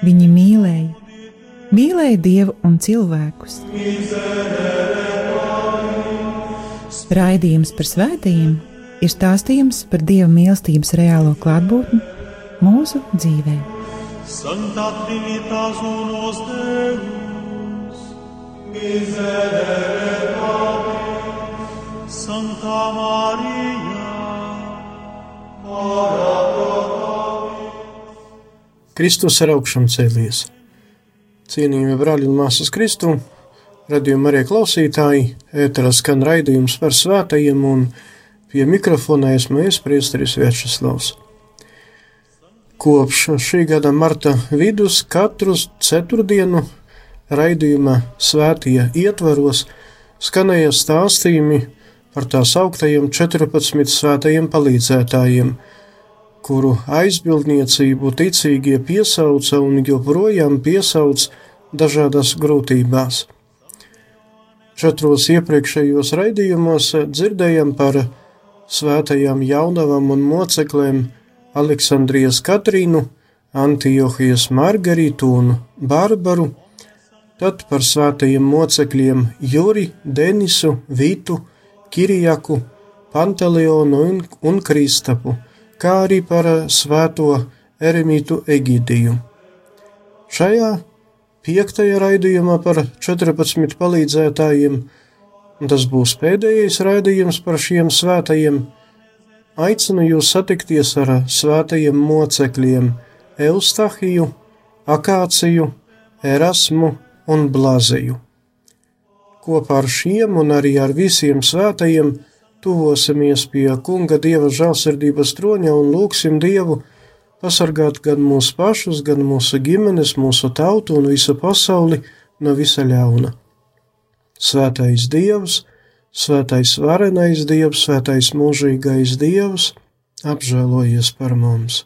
Viņi mīlēja, mīlēja Dievu un cilvēkus. Raidījums par svētījumiem ir stāstījums par Dieva mīlestības reālo klātbūtni mūsu dzīvē. Santa Trinitas unos Deus, miserere Patris, Santa Maria, ora Kristus ir augšām cēlies. Cienījamie brāļi un māsas Kristu, radījuma arī klausītāji, ēterā skan raidījums par svētajiem un pie mikrofona esmu es priesteris Viečeslavs. Kopš šī gada marta vidus katru ceturtdienu raidījuma svētie ietvaros skanēja stāstījumi par tās augtajiem 14 svētajiem palīdzētājiem – kuru aizbildniecību ticīgie piesauca un joprojām piesauc dažādās grūtībās. Četros iepriekšējos raidījumos dzirdējam par svētajām jaunavam un moceklēm Aleksandrijas Katrīnu, Antiohijas Margaritu un Barbaru, tad par svētajiem mocekļiem Juri, Denisu, Vitu, Kirijaku, Panteleonu un, un Kristapu – kā arī par svēto eremītu Egidiju. Šajā piektajā raidījumā par 14 palīdzētājiem, un tas būs pēdējais raidījums par šiem svētajiem, aicinu jūs satikties ar svētajiem mocekļiem Eustahiju, Akāciju, Erasmu un Blaziju. Kopā ar šiem un arī ar visiem svētajiem tuvosimies pie Kunga Dieva žēlsirdības troņa un lūgsim Dievu pasargāt gan mūsu pašus, gan mūsu ģimenes, mūsu tautu un visu pasauli no visa ļauna. Svētais Dievs, Svētais varenais Dievs, Svētais mūžīgais Dievs, apžēlojies par mums!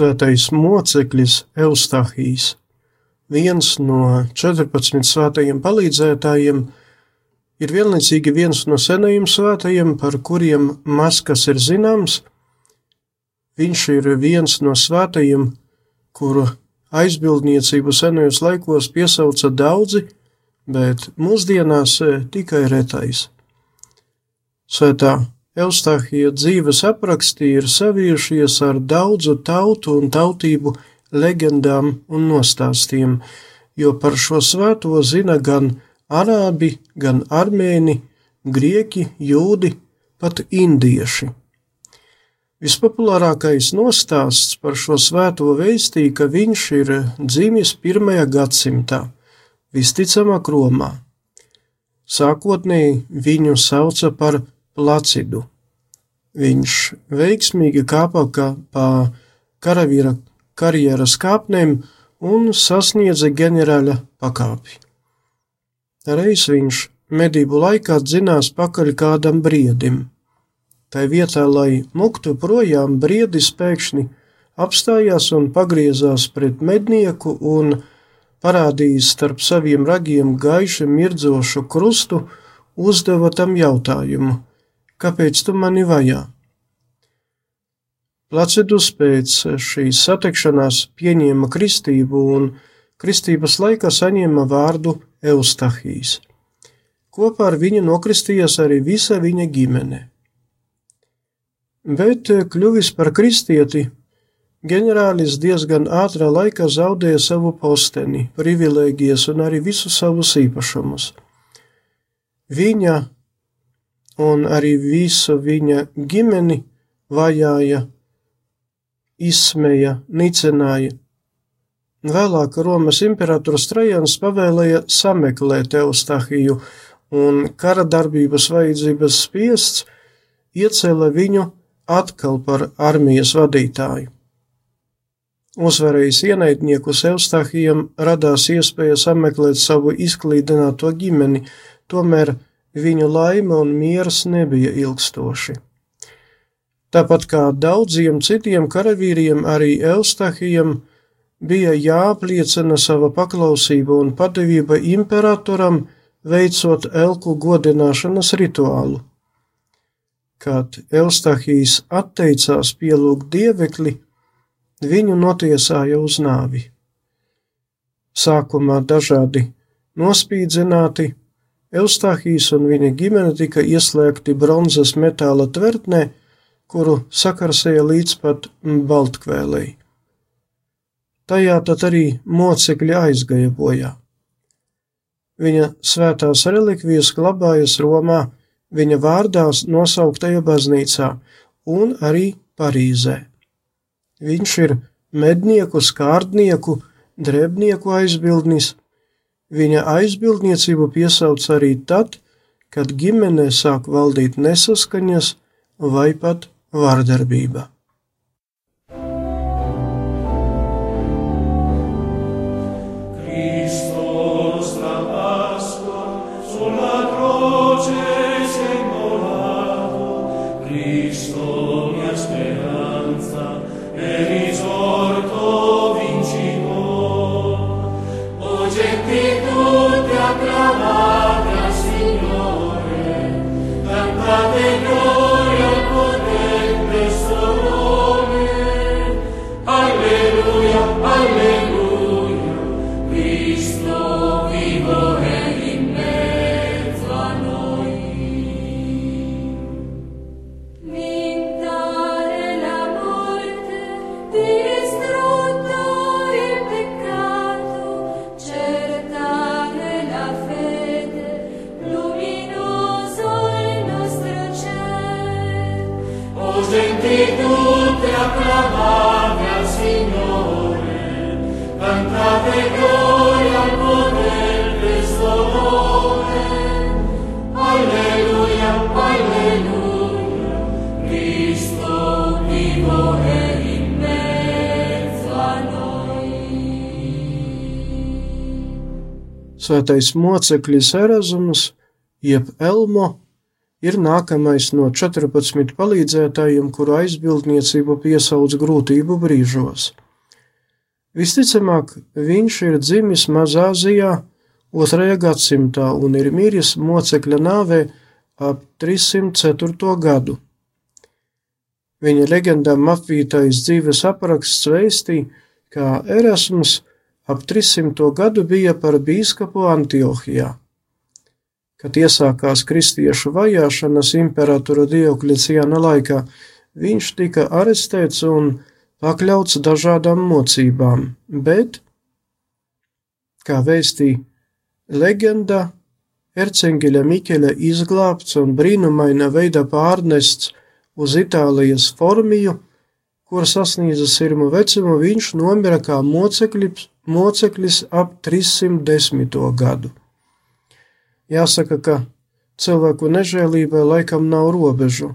Svētais moceklis Eustahijs, viens no 14 svētajiem palīdzētājiem, ir vienlaicīgi viens no senajiem svētajiem, par kuriem maz kas ir zināms. Viņš ir viens no svētajiem, kuru aizbildniecību senajos laikos piesauca daudzi, bet mūsdienās tikai retais. Svētā Eustāhija dzīves apraksti ir savijušies ar daudzu tautu un tautību leģendām un nostāstiem, jo par šo svēto zina gan arābi, gan armēni, grieķi, jūdi, pat indieši. Vispopulārākais nostāsts par šo svēto vēstīja, ka viņš ir dzimis pirmajā gadsimtā, visticamāk Romā. Sākotnēji viņu sauca par Placidu. Viņš veiksmīgi kāpa kā pa karavīra karjeras kāpnēm un sasniedza ģenerāļa pakāpi. Reiz viņš medību laikā dzinās pakaļ kādam briedim. Tai vietā, lai muktu projām, briedis pēkšņi apstājās un pagriezās pret mednieku un parādījis starp saviem ragiem gaiši mirdzošu krustu, uzdeva tam jautājumu: Kāpēc tu mani vajā? Placidus pēc šīs satikšanās pieņēma kristību un kristības laikā saņēma vārdu Eustahijs. Kopā ar viņu nokristījās arī visa viņa ģimene. Bet kļuvis par kristieti, ģenerālis diezgan ātrā laikā zaudēja savu posteni, privilēģijas un arī visus savus īpašumus. Viņa un arī visu viņa ģimeni vajāja izsmeja, nicināja. Vēlāk Romas imperators Trajans pavēlēja sameklēt Eustahiju, un kara darbības vajadzības spiests iecēla viņu atkal par armijas vadītāju. Uzvarējis ienaidniekus Eustahijam radās iespēja sameklēt savu izklīdināto ģimeni, tomēr viņu laime un miers nebija ilgstoši. Tāpat kā daudziem citiem karavīriem, arī Eustahijam bija jāapliecina sava paklausība un padevība imperatoram, veicot elku godināšanas rituālu. Kad Eustahijs atteicās pielūgt dievekli, viņu notiesāja uz nāvi. Sākumā dažādi nospīdzināti, Eustahijs un viņa ģimene tika ieslēgti bronzas metāla tvertnē, kuru sakarsēja līdz pat Baltkvēlei. Tajā tad arī mocekļi aizgāja bojā. Viņa svētās relikvijas glabājas Romā, viņa vārdās nosauktajā baznīcā un arī Parīzē. Viņš ir mednieku, skārdnieku, drebnieku aizbildnis. Viņa aizbildniecību piesauc arī tad, kad ģimenē sāk valdīt nesaskaņas vai pat vārdarbība. Svētais mocekļis Erasmus, jeb Elmo, ir nākamais no 14 palīdzētājiem, kuru aizbildniecību piesauc grūtību brīžos. Visticamāk, viņš ir dzimis Mazāzijā otrajā gadsimtā un ir miris mocekļa nāvē ap 304. gadu. Viņa legendām apvītais dzīves apraksts veistī, kā Erasmus ap 300. gadu bija par bīskapu Antiohijā. Kad iesākās kristiešu vajāšanas imperatora Diokleciāna laikā, viņš tika arestēts un pakļauts dažādām mocībām, bet, kā vēstī leģenda, Ercengiļa Mikeļa izglābts un brīnumaina veida pārnests uz Itālijas formiju, kur sasniedza sirmu vecumu, viņš nomira kā moceklis, moceklis ap 310. gadu. Jāsaka, ka cilvēku nežēlībai laikam nav robežu.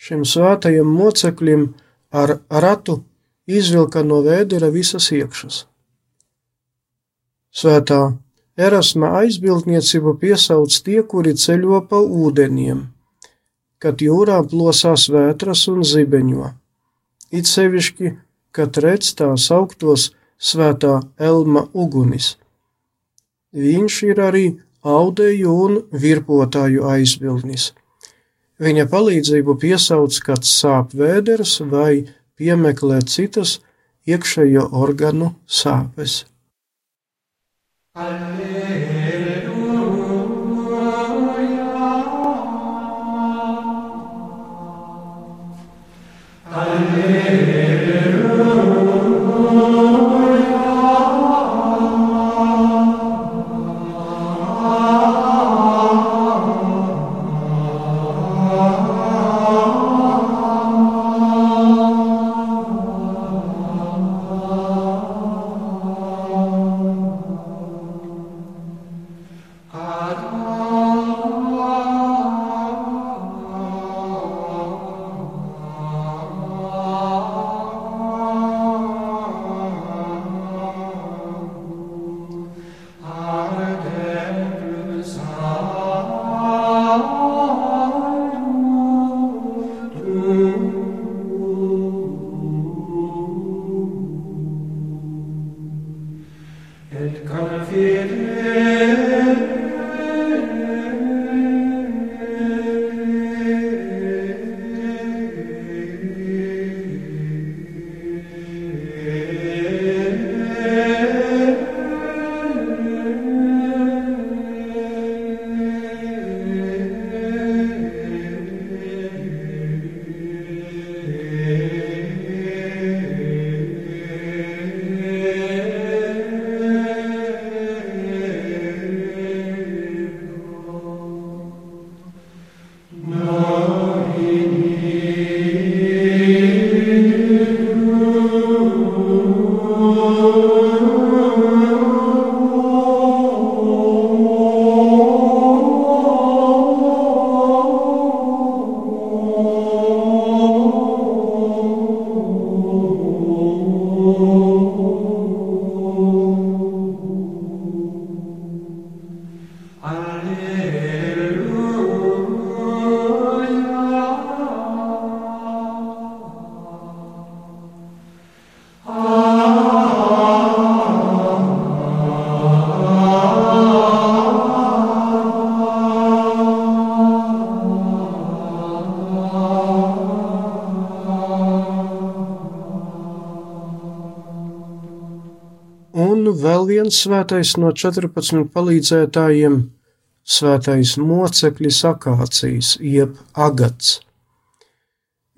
Šim svētajam moceklim ar ratu izvilka no vēdera visas iekšas. Svētā Erasma aizbildniecību piesauc tie, kuri ceļo pa ūdeniem, kad jūrā plosās vētras un zibeņo. It sevišķi, kad redz tā sauktos svētā Elma ugunis. Viņš ir arī audēju un virpotāju aizbildnis. Viņa palīdzību piesauc, kad sāp vēders vai piemeklē citas iekšējo organu sāpes. El vēl viens svētais no 14 palīdzētājiem - svētais moceklis akācijas, jeb agats.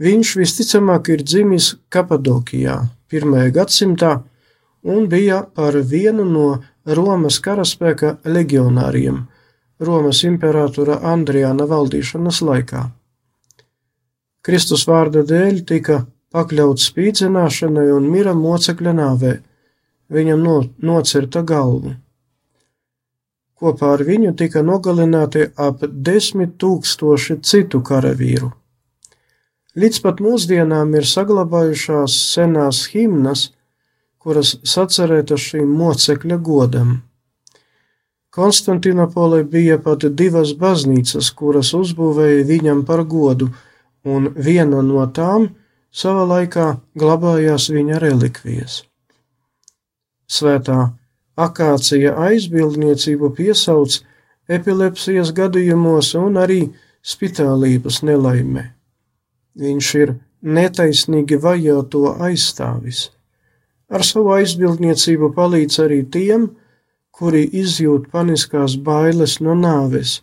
Viņš visticamāk ir dzimis Kapadokijā, 1. gadsimtā, un bija par vienu no Romas karaspēka legionāriem Romas imperatora Andrijāna valdīšanas laikā. Kristus vārda dēļ tika pakļauts spīdzināšanai un mira mocekļa nāvē viņam no, nocirta galvu. Kopā ar viņu tika nogalināti ap desmit tūkstoši citu karavīru. Līdz pat mūsdienām ir saglabājušās senās himnas, kuras sacerētas šīm mocekļa godam. Konstantinopolē bija pat divas baznīcas, kuras uzbūvēja viņam par godu, un viena no tām savā laikā glabājās viņa relikvijas. Svētā akācija aizbildniecību piesauc epilepsijas gadījumos un arī spitālības nelaimē. Viņš ir netaisnīgi vajāto aizstāvis. Ar savu aizbildniecību palīdz arī tiem, kuri izjūt paniskās bailes no nāves,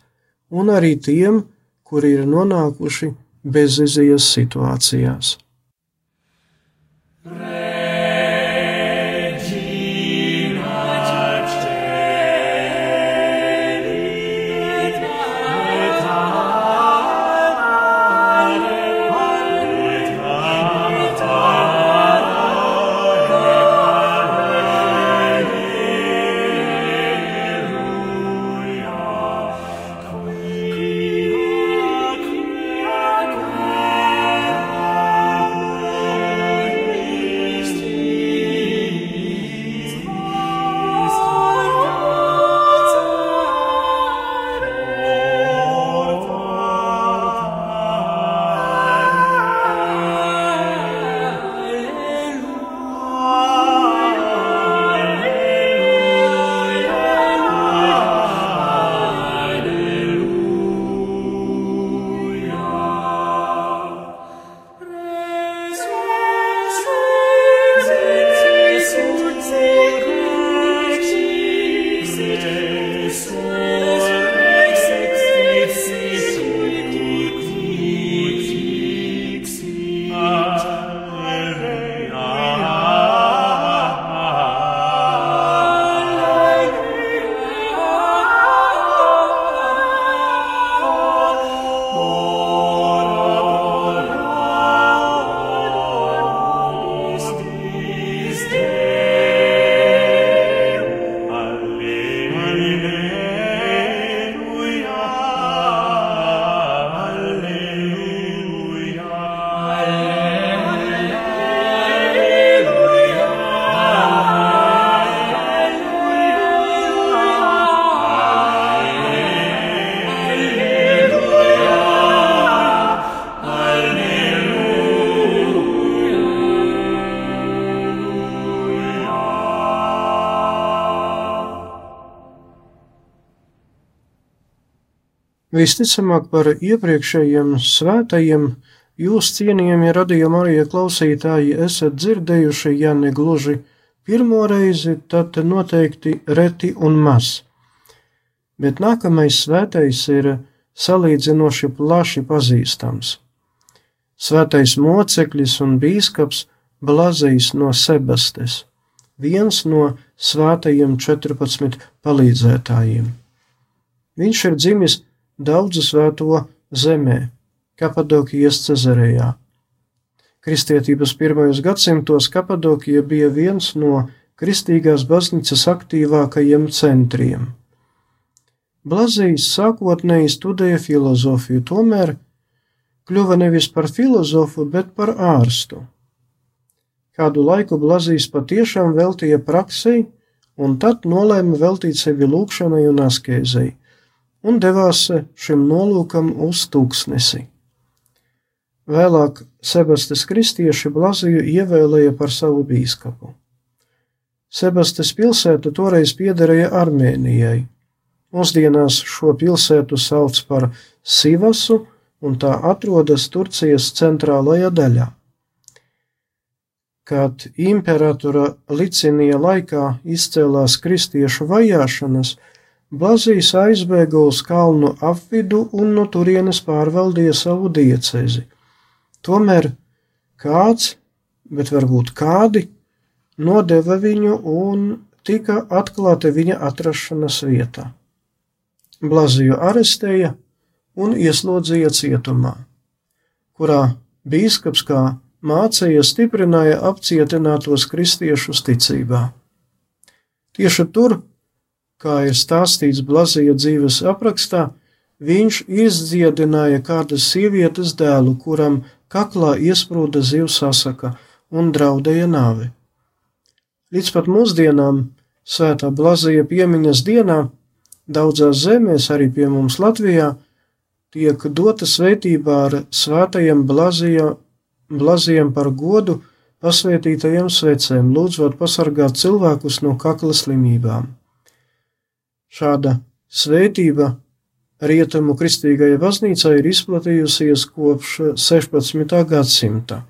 un arī tiem, kuri ir nonākuši bezizējas situācijās. Visticamāk par iepriekšējiem svētajiem jūs cienījami radījuma arī klausītāji esat dzirdējuši, ja ne gluži pirmo reizi, tad noteikti reti un maz. Bet nākamais svētais ir salīdzinoši plaši pazīstams. Svētais moceklis un bīskaps Blazijs no Sebastes, viens no svētajiem 14 palīdzētājiem. Viņš ir dzimis daudzu svēto zemē, Kapadokijas Cezarejā. Kristietības pirmajos gadsimtos Kapadokija bija viens no kristīgās baznīcas aktīvākajiem centriem. Blazījs sākotnēji studēja filozofiju, tomēr kļuva nevis par filozofu, bet par ārstu. Kādu laiku Blazījs patiešām veltīja praksei, un tad nolēma veltīt sevi lūkšanai un askēzei, un devās šim nolūkam uz tūkstnesi. Vēlāk Sebastes kristieši Blaziju ievēlēja par savu bīskapu. Sebastes pilsēta toreiz piederēja Armēnijai. Mūsdienās šo pilsētu sauc par Sivasu, un tā atrodas Turcijas centrālajā daļā. Kad imperatora Licinija laikā izcēlās kristiešu vajāšanas, Blazijs aizbēga uz kalnu apvidu un no turienes pārvaldīja savu diecezi. Tomēr kāds, bet varbūt kādi, nodeva viņu un tika atklāta viņa atrašanās vietā. Blaziju arestēja un ieslodzīja cietumā, kurā bīskaps kā mācīja stiprināja apcietinātos kristiešus ticībā. Tieši tur, kā ir stāstīts Blazija dzīves aprakstā, viņš izdziedināja kādas sievietes dēlu, kuram kaklā iesprūda zivs asaka un draudēja nāvi. Līdz pat mūsdienām, svētā Blazija piemiņas dienā, daudzās zemēs, arī pie mums Latvijā, tiek dota svētībā ar svētajiem blazija, blaziem par godu pasvētītajiem svecēm, lūdzot pasargāt cilvēkus no kakla slimībām. Šāda svētība rietumu kristīgajai baznīcai ir izplatījusies kopš 16. gadsimta.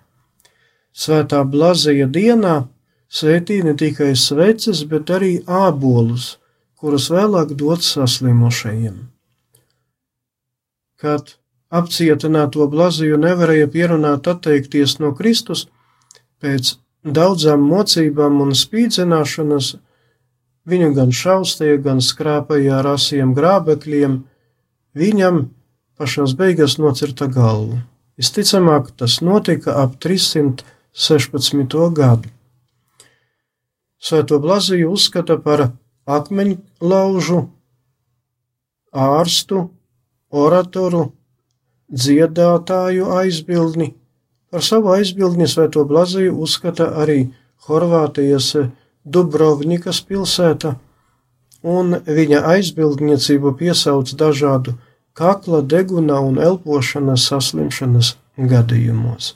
Svētā blazija dienā svētī ne tikai sveces, bet arī ābolus, kurus vēlāk dot saslimušajiem kad apcietināto blaziju nevarēja pierunāt atteikties no Kristus, pēc daudzām mocībām un spīdzināšanas viņu gan šaustīja, gan skrāpēja ar asiem grābekļiem, viņam pašās beigās nocirta galvu. Visticamāk, tas notika ap 316. gadu. Svēto Blaziju uzskata par akmeņlaužu, ārstu oratoru, dziedātāju aizbildni. Par savu aizbildni Svēto Blaziju uzskata arī Horvātijas Dubrovnikas pilsēta, un viņa aizbildniecību piesauc dažādu kakla, deguna un elpošanas saslimšanas gadījumos.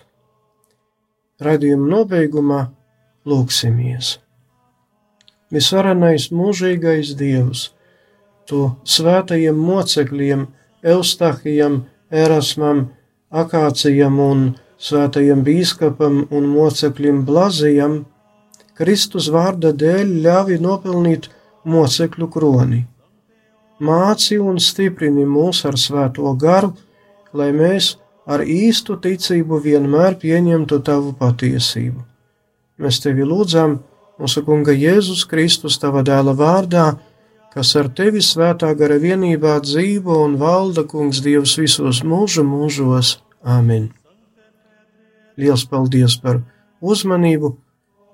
Radījuma nobeigumā lūksimies. Visvarenais mūžīgais Dievs, tu svētajiem mocekļiem, Eustahijam, Erasmam, Akācijam un svētajam bīskapam un mocekļim Blazijam, Kristus vārda dēļ ļāvi nopelnīt mocekļu kroni. Māci un stiprini mūs ar svēto garu, lai mēs ar īstu ticību vienmēr pieņemtu tavu patiesību. Mēs tevi lūdzam, mūsu Kunga Jēzus Kristus, tava dēla vārdā, kas ar tevi svētā gara vienībā dzīvo un valda kungs Dievs visos mūža mūžos. Āmen! Liels paldies par uzmanību!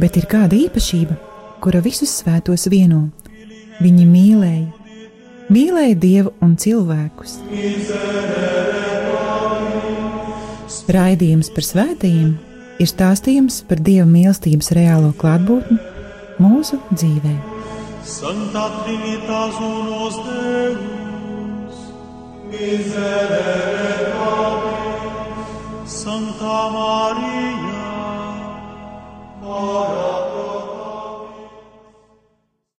bet ir kāda īpašība, kura visus svētos vieno. Viņi mīlēja, mīlēja Dievu un cilvēkus. Raidījums par svētījumiem ir stāstījums par Dieva mīlestības reālo klātbūtni mūsu dzīvē. Santa Trinitas unos Deus, miserere Santa Maria, ora pro